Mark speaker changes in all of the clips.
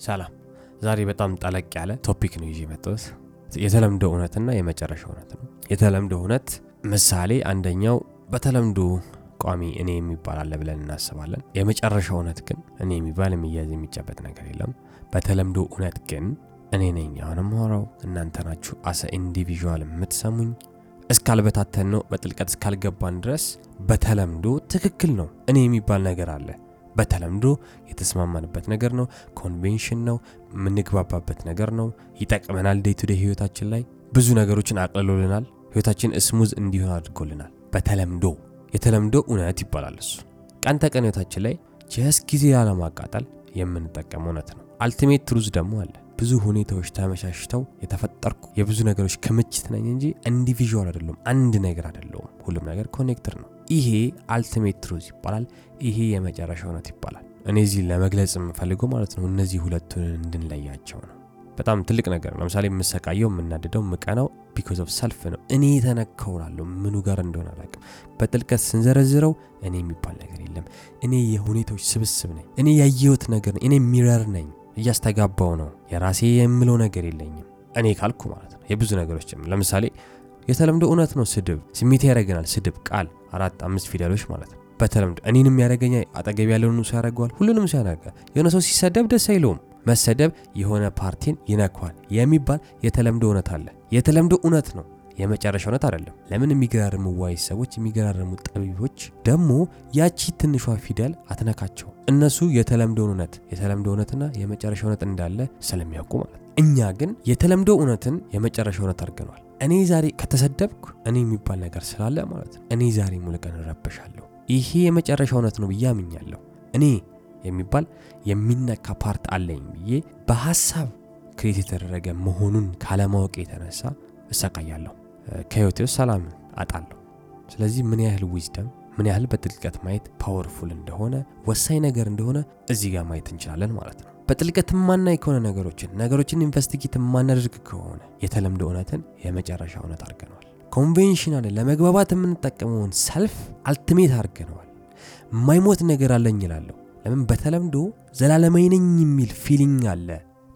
Speaker 1: ሰላም። ዛሬ በጣም ጠለቅ ያለ ቶፒክ ነው ይዤ የመጣሁት። የተለምዶ እውነትና የመጨረሻ እውነት ነው። የተለምዶ እውነት ምሳሌ አንደኛው በተለምዶ ቋሚ እኔ የሚባል አለ ብለን እናስባለን። የመጨረሻ እውነት ግን እኔ የሚባል የሚያዝ የሚጨበጥ ነገር የለም። በተለምዶ እውነት ግን እኔ ነኝ አሁን ማውራው፣ እናንተ ናችሁ አሰ ኢንዲቪዥዋል የምትሰሙኝ። እስካልበታተን ነው በጥልቀት እስካልገባን ድረስ በተለምዶ ትክክል ነው እኔ የሚባል ነገር አለ። በተለምዶ የተስማማንበት ነገር ነው። ኮንቬንሽን ነው። የምንግባባበት ነገር ነው። ይጠቅመናል። day to day ህይወታችን ላይ ብዙ ነገሮችን አቅልሎልናል። ህይወታችን smooth እንዲሆን አድርጎልናል። በተለምዶ የተለምዶ እውነት ይባላል እሱ። ቀን ተቀን ህይወታችን ላይ just ጊዜ ላለማቃጠል የምንጠቀመው እውነት ነው። ultimate truth ደግሞ አለ። ብዙ ሁኔታዎች ተመቻችተው የተፈጠርኩ የብዙ ነገሮች ክምችት ነኝ እንጂ individual አይደለም። አንድ ነገር አይደለውም። ሁሉም ነገር connected ነው። ይሄ ultimate truth ይባላል። ይሄ የመጨረሻ እውነት ይባላል። እኔ እዚህ ለመግለጽ የምፈልገው ማለት ነው እነዚህ ሁለቱን እንድንለያቸው ነው። በጣም ትልቅ ነገር ነው። ለምሳሌ የምሰቃየው፣ የምናደደው፣ የምቀናው because of self ነው። እኔ ተነካሁ እላለሁ ምኑ ጋር እንደሆነ አላውቅም። በጥልቀት ስንዘረዝረው እኔ የሚባል ነገር የለም። እኔ የሁኔታዎች ስብስብ ነኝ። እኔ ያየሁት ነገር ነኝ። እኔ mirror ነኝ። እያስተጋባው ነው። የራሴ የምለው ነገር የለኝም። እኔ ካልኩ ማለት ነው የብዙ ነገሮች ለምሳሌ የተለምዶ እውነት ነው። ስድብ ስሜት ያደረገናል። ስድብ ቃል አራት አምስት ፊደሎች ማለት ነው። በተለምዶ እኔንም ያደረገኛ አጠገብ ያለውን ሰው ያደርገዋል። ሁሉንም ሰው ያደርጋል። የሆነ ሰው ሲሰደብ ደስ አይለውም። መሰደብ የሆነ part ን ይነካል የሚባል የተለምዶ እውነት አለ። የተለምዶ እውነት ነው፣ የመጨረሻ እውነት አይደለም። ለምን የሚገራርሙ ዋይ ሰዎች የሚገራርሙ ጠቢቦች ደግሞ ያቺ ትንሿ ፊደል አትነካቸው። እነሱ የተለምዶ እውነት የተለምዶ እውነትና የመጨረሻ እውነት እንዳለ ስለሚያውቁ ማለት ነው። እኛ ግን የተለምዶ እውነትን የመጨረሻ እውነት አድርገነዋል። እኔ ዛሬ ከተሰደብኩ እኔ የሚባል ነገር ስላለ ማለት ነው እኔ ዛሬ ሙሉ ቀን እረበሻለሁ። ይሄ የመጨረሻ እውነት ነው ብዬ አምኛለሁ። እኔ የሚባል የሚነካ part አለኝ ብዬ በሀሳብ create የተደረገ መሆኑን ካለማወቅ የተነሳ እሰቃያለሁ። ከህይወቴ ውስጥ ሰላም አጣለሁ። ስለዚህ ምን ያህል wisdom ምን ያህል በጥልቀት ማየት powerful እንደሆነ ወሳኝ ነገር እንደሆነ እዚህ ጋር ማየት እንችላለን ማለት ነው። በጥልቀት የማናይ ከሆነ ነገሮችን ነገሮችን investigate የማናደርግ ከሆነ የተለምዶ እውነትን የመጨረሻ እውነት አድርገነዋል። conventional ለመግባባት የምንጠቀመውን self ultimate አድርገነዋል። የማይሞት ነገር አለኝ እላለሁ። ለምን በተለምዶ ዘላለማዊ ነኝ የሚል feeling አለ።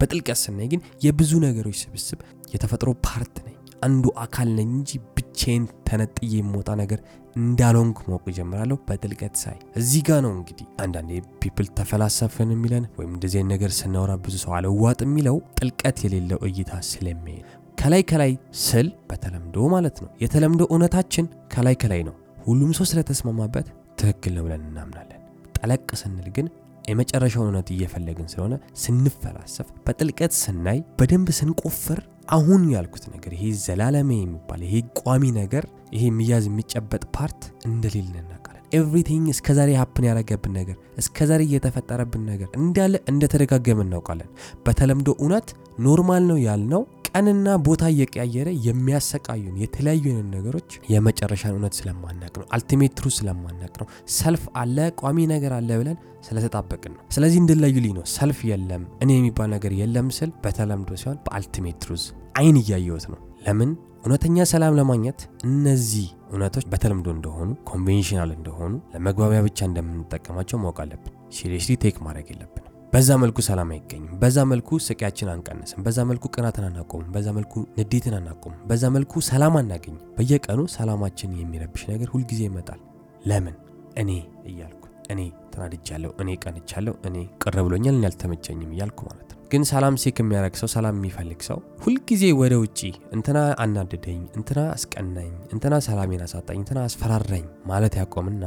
Speaker 1: በጥልቀት ስናይ ግን የብዙ ነገሮች ስብስብ የተፈጥሮ part ነኝ፣ አንዱ አካል ነኝ እንጂ ብቻዬን ተነጥዬ የምወጣ ነገር እንዳልሆንኩ ማወቅ ጀምራለሁ። በጥልቀት ሳይ እዚህ ጋ ነው እንግዲህ አንዳንዴ people ተፈላሰፍን የሚለን ወይም እንደዚህ ነገር ስናወራ ብዙ ሰው አልዋጥ የሚለው ጥልቀት የሌለው እይታ ስለሚሄድ ከላይ ከላይ ስል በተለምዶ ማለት ነው። የተለምዶ እውነታችን ከላይ ከላይ ነው። ሁሉም ሰው ስለተስማማበት ትክክል ነው ብለን እናምናለን። ጠለቅ ስንል ግን የመጨረሻውን እውነት እየፈለግን ስለሆነ ስንፈላሰፍ፣ በጥልቀት ስናይ፣ በደንብ ስንቆፍር አሁን ያልኩት ነገር ይሄ ዘላለማዊ የሚባል ይሄ ቋሚ ነገር ይሄ የሚያዝ የሚጨበጥ part እንደሌለ እናውቃለን። everything እስከዛሬ happen ያደረገብን ነገር እስከዛሬ እየተፈጠረብን ነገር እንዳለ እንደተደጋገመ እናውቃለን። በተለምዶ እውነት normal ነው ያልነው ቀንና ቦታ እየቀያየረ የሚያሰቃዩን የተለያዩ አይነት ነገሮች የመጨረሻን እውነት ስለማናቅ ነው። ultimate truth ስለማናቅ ነው። self አለ ቋሚ ነገር አለ ብለን ስለተጣበቅን ነው። ስለዚህ እንድትለዩልኝ ነው። self የለም እኔ የሚባል ነገር የለም ስል በተለምዶ ሲሆን በ ultimate truth አይን እያየሁት ነው። ለምን እውነተኛ ሰላም ለማግኘት እነዚህ እውነቶች በተለምዶ እንደሆኑ conventional እንደሆኑ ለመግባቢያ ብቻ እንደምንጠቀማቸው ማወቅ አለብን። seriously take ማድረግ የለብንም። በዛ መልኩ ሰላም አይገኝም። በዛ መልኩ ስቃያችን አንቀንስም። በዛ መልኩ ቅናትን አናቆምም። በዛ መልኩ ንዴትን አናቆምም። በዛ መልኩ ሰላም አናገኝም። በየቀኑ ሰላማችን የሚረብሽ ነገር ሁልጊዜ ይመጣል። ለምን እኔ እያልኩ እኔ ተናድጃለሁ፣ እኔ ቀንቻለሁ፣ እኔ ቅር ብሎኛል፣ እኔ አልተመቸኝም እያልኩ ማለት ነው። ግን ሰላም seek የሚያደርግ ሰው ሰላም የሚፈልግ ሰው ሁልጊዜ ወደ ውጪ እንትና አናደደኝ፣ እንትና አስቀናኝ፣ እንትና ሰላሜን አሳጣኝ፣ እንትና አስፈራራኝ ማለት ያቆምና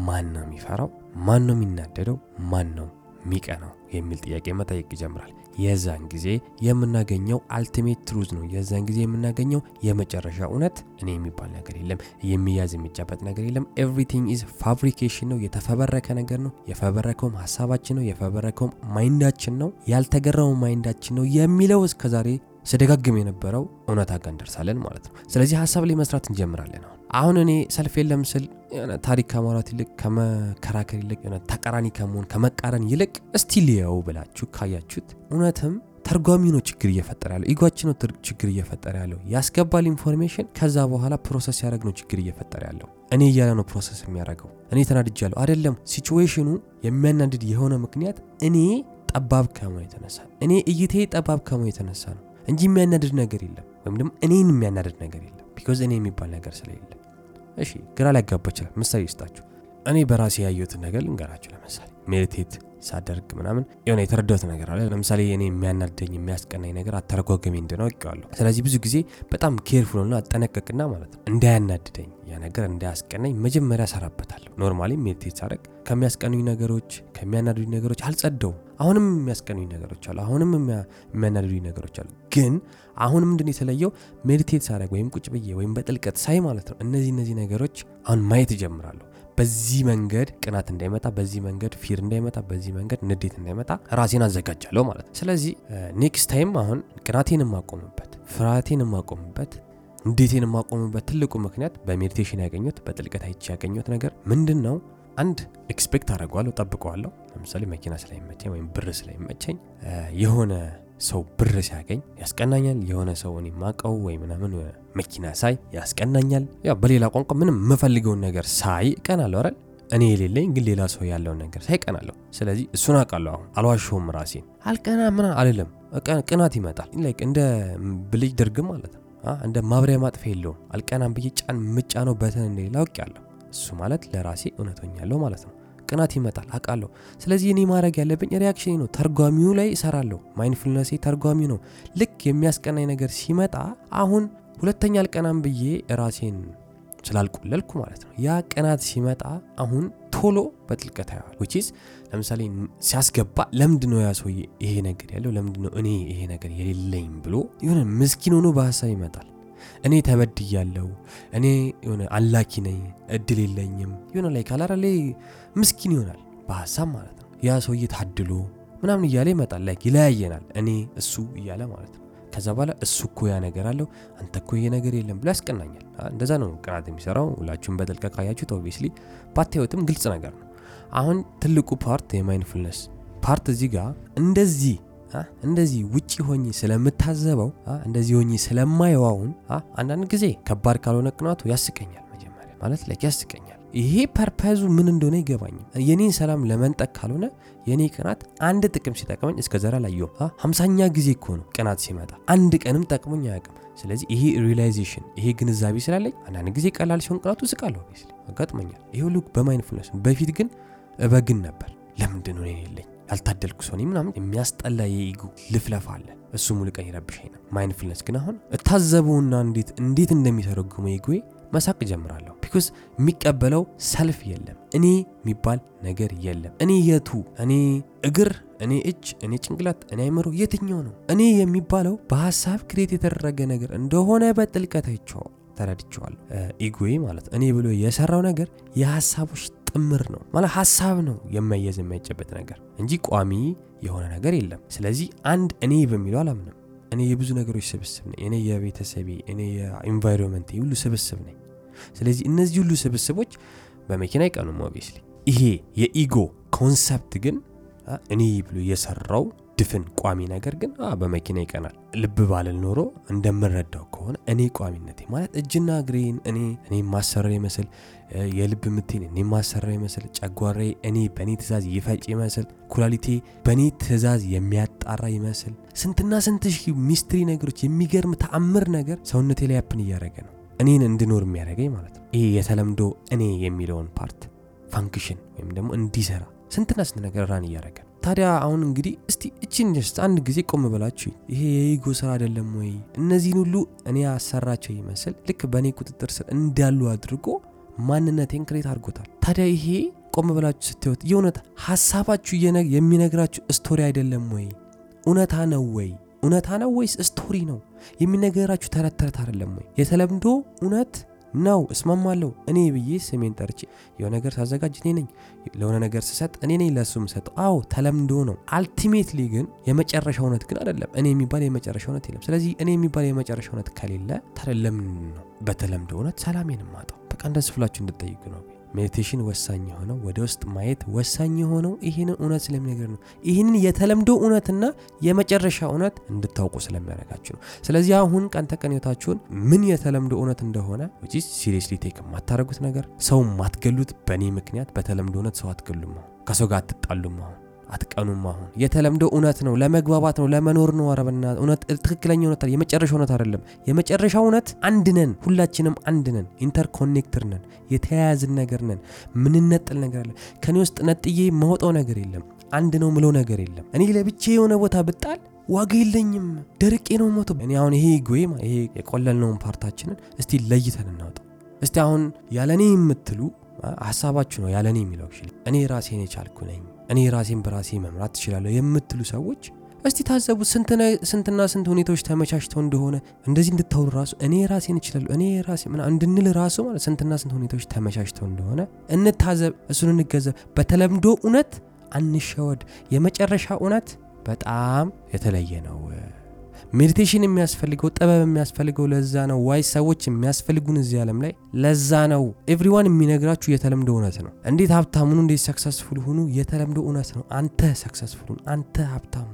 Speaker 1: ማን ነው የሚፈራው? ማን ነው የሚናደደው? ማን ነው ሚቀናው የሚል ጥያቄ መጠየቅ ይጀምራል። የዛን ጊዜ የምናገኘው ultimate truth ነው። የዛን ጊዜ የምናገኘው የመጨረሻ እውነት እኔ የሚባል ነገር የለም፣ የሚያዝ የሚጨበጥ ነገር የለም። everything is fabrication ነው፣ የተፈበረከ ነገር ነው። የፈበረከውም ሀሳባችን ነው፣ የፈበረከውም mind አችን ነው፣ ያልተገራው mind አችን ነው የሚለው እስከዛሬ ስደጋግም የነበረው እውነታ ጋር እንደርሳለን ማለት ነው። ስለዚህ ሀሳብ ላይ መስራት እንጀምራለን። አሁን አሁን እኔ self የለም ስል ታሪክ ከማውራት ይልቅ ከመከራከር ይልቅ ተቃራኒ ከመሆን ከመቃረን ይልቅ እስቲ ልየው ብላችሁ ካያችሁት እውነትም ተርጓሚ ነው ችግር እየፈጠረ ያለው ego አችን ነው ችግር እየፈጠረ ያለው። ያስገባል information ከዛ በኋላ process ያደረግ ነው ችግር እየፈጠረ ያለው። እኔ እያለ ነው process የሚያደርገው። እኔ ተናድጃለሁ። አይደለም ሲቹዌሽኑ የሚያናድድ የሆነ ምክንያት እኔ ጠባብ ከመሆኑ የተነሳ እኔ እይታዬ ጠባብ ከመሆኑ የተነሳ ነው እንጂ የሚያናድድ ነገር የለም፣ ወይም ደግሞ እኔን የሚያናድድ ነገር የለም። because እኔ የሚባል ነገር ስለሌለ። እሺ ግራ ሊያጋባ ይችላል። ምሳሌ ልስጣችሁ። እኔ በራሴ ያየሁትን ነገር ልንገራችሁ። ለምሳሌ meditate ሳደርግ ምናምን የሆነ የተረዳሁት ነገር አለ። ለምሳሌ እኔ የሚያናደኝ የሚያስቀናኝ ነገር አተረጓገሚ እንደሆነ አውቄዋለሁ። ስለዚህ ብዙ ጊዜ በጣም careful ና አጠነቀቅና ማለት ነው እንዳያናድደኝ ያ ነገር እንዳያስቀናኝ መጀመሪያ እሰራበታለሁ። normally meditate ሳደርግ ከሚያስቀኑኝ ነገሮች ከሚያናድዱኝ ነገሮች አልጸደውም። አሁንም የሚያስቀኑኝ ነገሮች አሉ። አሁንም የሚያናድዱኝ ነገሮች አሉ። ግን አሁን ምንድን የተለየው meditate ሳደርግ ወይም ቁጭ ብዬ ወይም በጥልቀት ሳይ ማለት ነው እነዚህ እነዚህ ነገሮች አሁን ማየት እጀምራለሁ። በዚህ መንገድ ቅናት እንዳይመጣ፣ በዚህ መንገድ fear እንዳይመጣ፣ በዚህ መንገድ ንዴት እንዳይመጣ ራሴን አዘጋጃለሁ ማለት ነው። ስለዚህ next time አሁን ቅናቴን የማቆምበት፣ ፍርሃቴን የማቆምበት፣ ንዴቴን የማቆምበት ትልቁ ምክንያት በ meditation ያገኘሁት በጥልቀት አይቼ ያገኘሁት ነገር ምንድን ነው? አንድ expect አደርገዋለሁ፣ ጠብቀዋለሁ። ለምሳሌ መኪና ስለሚመቸኝ ወይም ብር ስለሚመቸኝ የሆነ ሰው ብር ሲያገኝ ያስቀናኛል። የሆነ ሰው እኔ ማቀው ወይ ምናምን መኪና ሳይ ያስቀናኛል። ያው በሌላ ቋንቋ ምንም የምፈልገውን ነገር ሳይ እቀናለሁ አይደል? እኔ የሌለኝ ግን ሌላ ሰው ያለውን ነገር ሳይ እቀናለሁ። ስለዚህ እሱን አውቃለሁ። አሁን አልዋሸውም። ራሴን አልቀና ምናምን አልልም። ቅናት ይመጣል። like እንደ ብልጭ ድርግም ማለት ነው። እንደ ማብሪያ ማጥፊያ የለውም። አልቀናም ብዬ ጫን ምጫ ነው በተን እንደሌላ አውቄያለሁ። እሱ ማለት ለራሴ እውነተኛለሁ ማለት ነው። ቅናት ይመጣል አውቃለሁ። ስለዚህ እኔ ማድረግ ያለብኝ reaction ነው። ተርጓሚው ላይ እሰራለሁ። mindfulness ኤ ተርጓሚው ነው። ልክ የሚያስቀናኝ ነገር ሲመጣ አሁን ሁለተኛ አልቀናም ብዬ ራሴን ስላልቆለልኩ ማለት ነው። ያ ቅናት ሲመጣ አሁን ቶሎ በጥልቀት ያዋል which is ለምሳሌ ሲያስገባ ለምንድ ነው ያ ሰውዬ ይሄ ነገር ያለው ለምንድ ነው እኔ ይሄ ነገር የሌለኝ ብሎ የሆነ ምስኪን ሆኖ በሀሳብ ይመጣል። እኔ ተበድያለሁ፣ እኔ የሆነ unlucky ነኝ፣ እድል የለኝም የሆነ like አላራ ምስኪን ይሆናል በሀሳብ ማለት ነው። ያ ሰውዬ ታድሎ ምናምን እያለ ይመጣል። like ይለያየናል፣ እኔ እሱ እያለ ማለት ነው። ከዛ በኋላ እሱ እኮ ያ ነገር አለው፣ አንተ እኮ ይሄ ነገር የለም ብሎ ያስቀናኛል። እንደዛ ነው ቅናት የሚሰራው። ሁላችሁም በጥልቀት ካያችሁት obviously ባታዩትም ግልጽ ነገር ነው። አሁን ትልቁ part የ mindfulness part እዚህ ጋር እንደዚህ እንደዚህ ውጪ ሆኜ ስለምታዘበው እንደዚህ ሆኜ ስለማየው አሁን አንዳንድ ጊዜ ከባድ ካልሆነ ቅናቱ ያስቀኛል። መጀመሪያ ማለት ላይ ያስቀኛል። ይሄ purpose ኡ ምን እንደሆነ አይገባኝም። የኔን ሰላም ለመንጠቅ ካልሆነ የኔ ቅናት አንድ ጥቅም ሲጠቅመኝ እስከ ዘራ ላየው ሀምሳኛ ጊዜ እኮ ቅናት ሲመጣ አንድ ቀንም ጠቅሞኝ አያውቅም። ስለዚህ ይሄ realization ይሄ ግንዛቤ ስላለኝ አንዳንድ ጊዜ ቀላል ሲሆን ቅናቱ ስቃለሁ አጋጥመኛል። ይሄ ሁሉ በ mindfulness በፊት ግን እበግን ነበር። ለምንድን ነው የሌለኝ ያልታደልኩ ሰው ምናምን የሚያስጠላ የ ego ልፍለፍ አለ። እሱ ሙሉ ቀን ይረብሸኝ ነው። mindfulness ግን አሁን እታዘበውና እንዴት እንዴት እንደሚተረጉመው ego ዬ መሳቅ ጀምራለሁ። because የሚቀበለው self የለም፣ እኔ የሚባል ነገር የለም። እኔ የቱ እኔ እግር፣ እኔ እጅ፣ እኔ ጭንቅላት፣ እኔ አይምሮ የትኛው ነው? እኔ የሚባለው በሀሳብ create የተደረገ ነገር እንደሆነ በጥልቀት አይቼዋለሁ፣ ተረድቼዋለሁ። ego ዬ ማለት እኔ ብሎ የሰራው ነገር የሀሳቦች ጥምር ነው ማለት ሀሳብ ነው የማይያዝ የማይጨበጥ ነገር እንጂ ቋሚ የሆነ ነገር የለም። ስለዚህ አንድ እኔ በሚለው አላምንም። እኔ የብዙ ነገሮች ስብስብ ነኝ። እኔ የቤተሰቤ፣ እኔ የ environment ሁሉ ስብስብ ነኝ። ስለዚህ እነዚህ ሁሉ ስብስቦች በመኪና አይቀኑም። obviously ይሄ የ ego concept ግን እኔ ብሎ የሰራው ድፍን ቋሚ ነገር ግን በመኪና ይቀናል። ልብ ባልል ኖሮ እንደምረዳው ከሆነ እኔ ቋሚነቴ ማለት እጅና እግሬን እኔ እኔ ማሰራ ይመስል የልብ ምቴን እኔ ማሰራ ይመስል ጨጓሬ እኔ በእኔ ትእዛዝ ይፈጭ ይመስል ኩላሊቴ በእኔ ትእዛዝ የሚያጣራ ይመስል ስንትና ስንት ሺህ mystery ነገሮች የሚገርም ተአምር ነገር ሰውነቴ ላይ happen እያደረገ ነው እኔን እንድኖር የሚያደርገኝ ማለት ነው። ይሄ የተለምዶ እኔ የሚለውን part function ወይም ደግሞ እንዲሰራ ስንትና ስንት ነገር run እያደረገ ነው። ታዲያ አሁን እንግዲህ እስቲ እችን just አንድ ጊዜ ቆም ብላችሁ ይሄ የ ego ስራ አይደለም ወይ? እነዚህን ሁሉ እኔ ያሰራቸው ይመስል ልክ በእኔ ቁጥጥር ስር እንዳሉ አድርጎ ማንነቴን create አድርጎታል። ታዲያ ይሄ ቆም ብላችሁ ስትወት የእውነት ሀሳባችሁ የሚነግራችሁ story አይደለም ወይ? እውነታ ነው ወይ? እውነታ ነው ወይስ story ነው? የሚነገራችሁ ተረት ተረት አይደለም ወይ? የተለምዶ እውነት ነው። እስማማለሁ። እኔ ብዬ ስሜን ጠርቼ የሆነ ነገር ሳዘጋጅ እኔ ነኝ፣ ለሆነ ነገር ስሰጥ እኔ ነኝ ለሱ ምሰጠው። አዎ ተለምዶ ነው። ultimately ግን የመጨረሻ እውነት ግን አይደለም። እኔ የሚባል የመጨረሻ እውነት የለም። ስለዚህ እኔ የሚባል የመጨረሻ እውነት ከሌለ ታዲያ ነው በተለምዶ እውነት ሰላሜን ማጣው? በቃ እንደዚህ ብላችሁ ነው። meditation ወሳኝ የሆነው ወደ ውስጥ ማየት ወሳኝ የሆነው ይህንን እውነት ስለሚነገር ነው። ይህንን የተለምዶ እውነትና የመጨረሻ እውነት እንድታውቁ ስለሚያደርጋችሁ ነው። ስለዚህ አሁን ቀን ተቀን ምን የተለምዶ እውነት እንደሆነ seriously take የማታደርጉት ነገር፣ ሰው ማትገሉት በእኔ ምክንያት በተለምዶ እውነት ሰው አትገሉም። ከሰው ጋር አትጣሉም። አሁን አትቀኑም። አሁን የተለምዶ እውነት ነው፣ ለመግባባት ነው፣ ለመኖር ነው። አረበና እውነት ትክክለኛ እውነት የመጨረሻ እውነት አይደለም። የመጨረሻ እውነት አንድ ነን፣ ሁላችንም አንድ ነን፣ ኢንተርኮኔክትር ነን፣ የተያያዝን ነገር ነን። ምንነጥል ነገር አለ። ከኔ ውስጥ ነጥዬ ማውጣው ነገር የለም። አንድ ነው ምለው ነገር የለም። እኔ ለብቼ የሆነ ቦታ ብጣል ዋጋ የለኝም፣ ደርቄ ነው ሞቶ። እኔ አሁን ይሄ ጎይ ይሄ የቆለልነውን ፓርታችንን እስቲ ለይተን እናውጣው። እስቲ አሁን ያለኔ የምትሉ ሀሳባችሁ ነው ያለኔ የሚለው እኔ ራሴን የቻልኩ ነኝ እኔ ራሴን በራሴ መምራት ትችላለሁ የምትሉ ሰዎች እስቲ ታዘቡ። ስንትና ስንት ሁኔታዎች ተመቻችተው እንደሆነ እንደዚህ እንድታወሩ ራሱ እኔ ራሴን እችላለሁ እኔ ራሴ ምናምን እንድንል ራሱ ማለት ስንትና ስንት ሁኔታዎች ተመቻችተው እንደሆነ እንታዘብ፣ እሱን እንገዘብ። በተለምዶ እውነት አንሸወድ። የመጨረሻ እውነት በጣም የተለየ ነው። meditation የሚያስፈልገው ጥበብ የሚያስፈልገው ለዛ ነው። ዋይ ሰዎች የሚያስፈልጉን እዚህ ዓለም ላይ ለዛ ነው። everyone የሚነግራችሁ የተለምዶ እውነት ነው። እንዴት ሀብታም ሁኑ እንዴት successful ሁኑ የተለምዶ እውነት ነው። አንተ successful ኡን አንተ ሀብታሙ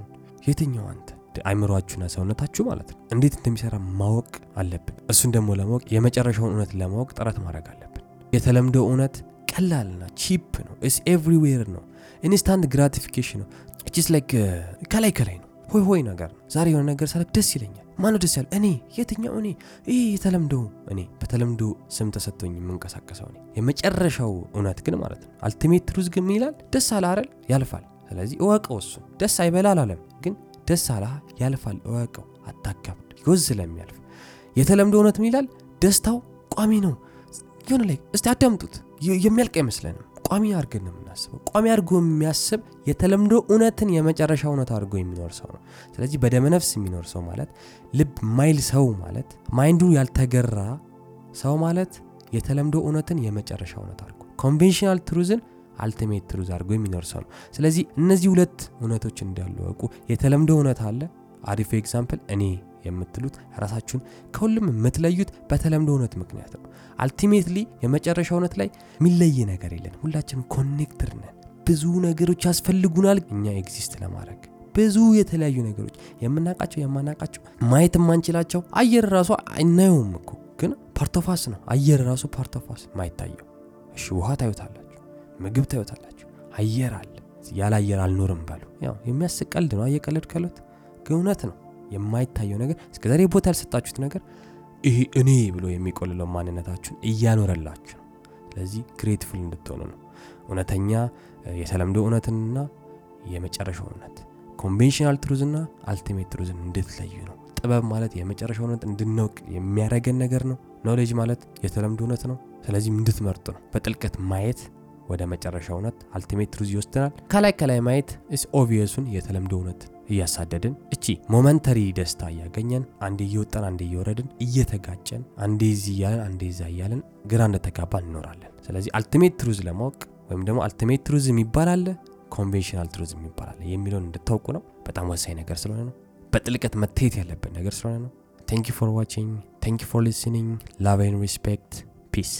Speaker 1: የትኛው አንተ አይምሯችሁና ሰውነታችሁ ማለት ነው እንዴት እንደሚሰራ ማወቅ አለብን። እሱን ደግሞ ለማወቅ የመጨረሻውን እውነት ለማወቅ ጥረት ማድረግ አለብን። የተለምዶ እውነት ቀላልና cheap ነው። it's everywhere ነው። instant gratification ነው። it's like ከላይ ከላይ ነው ሆይ ሆይ ነገር ነው። ዛሬ የሆነ ነገር ሳለ ደስ ይለኛል። ማነው ደስ ያለ? እኔ። የትኛው እኔ? ይህ የተለምዶ እኔ፣ በተለምዶ ስም ተሰጥቶኝ የምንቀሳቀሰው እኔ። የመጨረሻው እውነት ግን ማለት ነው ultimate truth ግን ይላል ደስ አለ አይደል? ያልፋል። ስለዚህ እወቀው። እሱ ደስ አይበላ አላለም፣ ግን ደስ አለ ያልፋል። እወቀው፣ አታካብድ። because ስለሚያልፍ የተለምዶ እውነት ይላል ደስታው ቋሚ ነው። የሆነ like እስቲ አዳምጡት። የሚያልቅ አይመስለንም። ቋሚ አድርገን ነው የምናስበው። ቋሚ አድርጎ የሚያስብ የተለምዶ እውነትን የመጨረሻ እውነት አድርጎ የሚኖር ሰው ነው። ስለዚህ በደመነፍስ የሚኖር ሰው ማለት ልብ ማይል ሰው ማለት mind ኡ ያልተገራ ሰው ማለት የተለምዶ እውነትን የመጨረሻ እውነት አድርጎ conventional truth ን ultimate truth አድርጎ የሚኖር ሰው ነው። ስለዚህ እነዚህ ሁለት እውነቶች እንዳሉ እወቁ። የተለምዶ እውነት አለ። አሪፍ example እኔ የምትሉት ራሳችሁን ከሁሉም የምትለዩት በተለምዶ እውነት ምክንያት ነው። ultimately የመጨረሻ እውነት ላይ የሚለይ ነገር የለን። ሁላችንም connected ነን። ብዙ ነገሮች ያስፈልጉናል እኛ exist ለማድረግ ብዙ የተለያዩ ነገሮች የምናውቃቸው የማናውቃቸው ማየት የማንችላቸው አየር ራሱ አይናየውም እኮ ግን part of us ነው። አየር ራሱ part of us ማይታየው። እሺ ውሃ ታዩታላችሁ፣ ምግብ ታዩታላችሁ፣ አየር አለ። ያለ አየር አልኖርም በሉ። ያው የሚያስቅ ቀልድ ነው። እየቀለድኩሎት ግን እውነት ነው። የማይታየው ነገር እስከዛሬ ቦታ ያልሰጣችሁት ነገር ይሄ እኔ ብሎ የሚቆልለው ማንነታችሁን እያኖረላችሁ ነው። ስለዚህ grateful እንድትሆኑ ነው። እውነተኛ የተለምዶ እውነትንና የመጨረሻው እውነት conventional truth ና ultimate truth ን እንድትለዩ ነው። ጥበብ ማለት የመጨረሻው እውነት እንድናውቅ የሚያደርገን ነገር ነው። knowledge ማለት የተለምዶ እውነት ነው። ስለዚህ እንድትመርጡ ነው። በጥልቀት ማየት ወደ መጨረሻ እውነት ultimate truth ይወስደናል። ከላይ ከላይ ማየት ስ obvious ኡን የተለምዶ እውነት እያሳደድን እቺ momentary ደስታ እያገኘን አንዴ እየወጣን አንዴ እየወረድን እየተጋጨን አንዴ እዚህ እያለን አንዴ እዛ እያለን ግራ እንደተጋባ እንኖራለን። ስለዚህ ultimate truth ለማወቅ ወይም ደግሞ ultimate truth የሚባል አለ፣ conventional truth የሚባል አለ የሚለውን እንድታውቁ ነው። በጣም ወሳኝ ነገር ስለሆነ ነው። በጥልቀት መታየት ያለበት ነገር ስለሆነ ነው። thank you for watching thank you for listening love and respect peace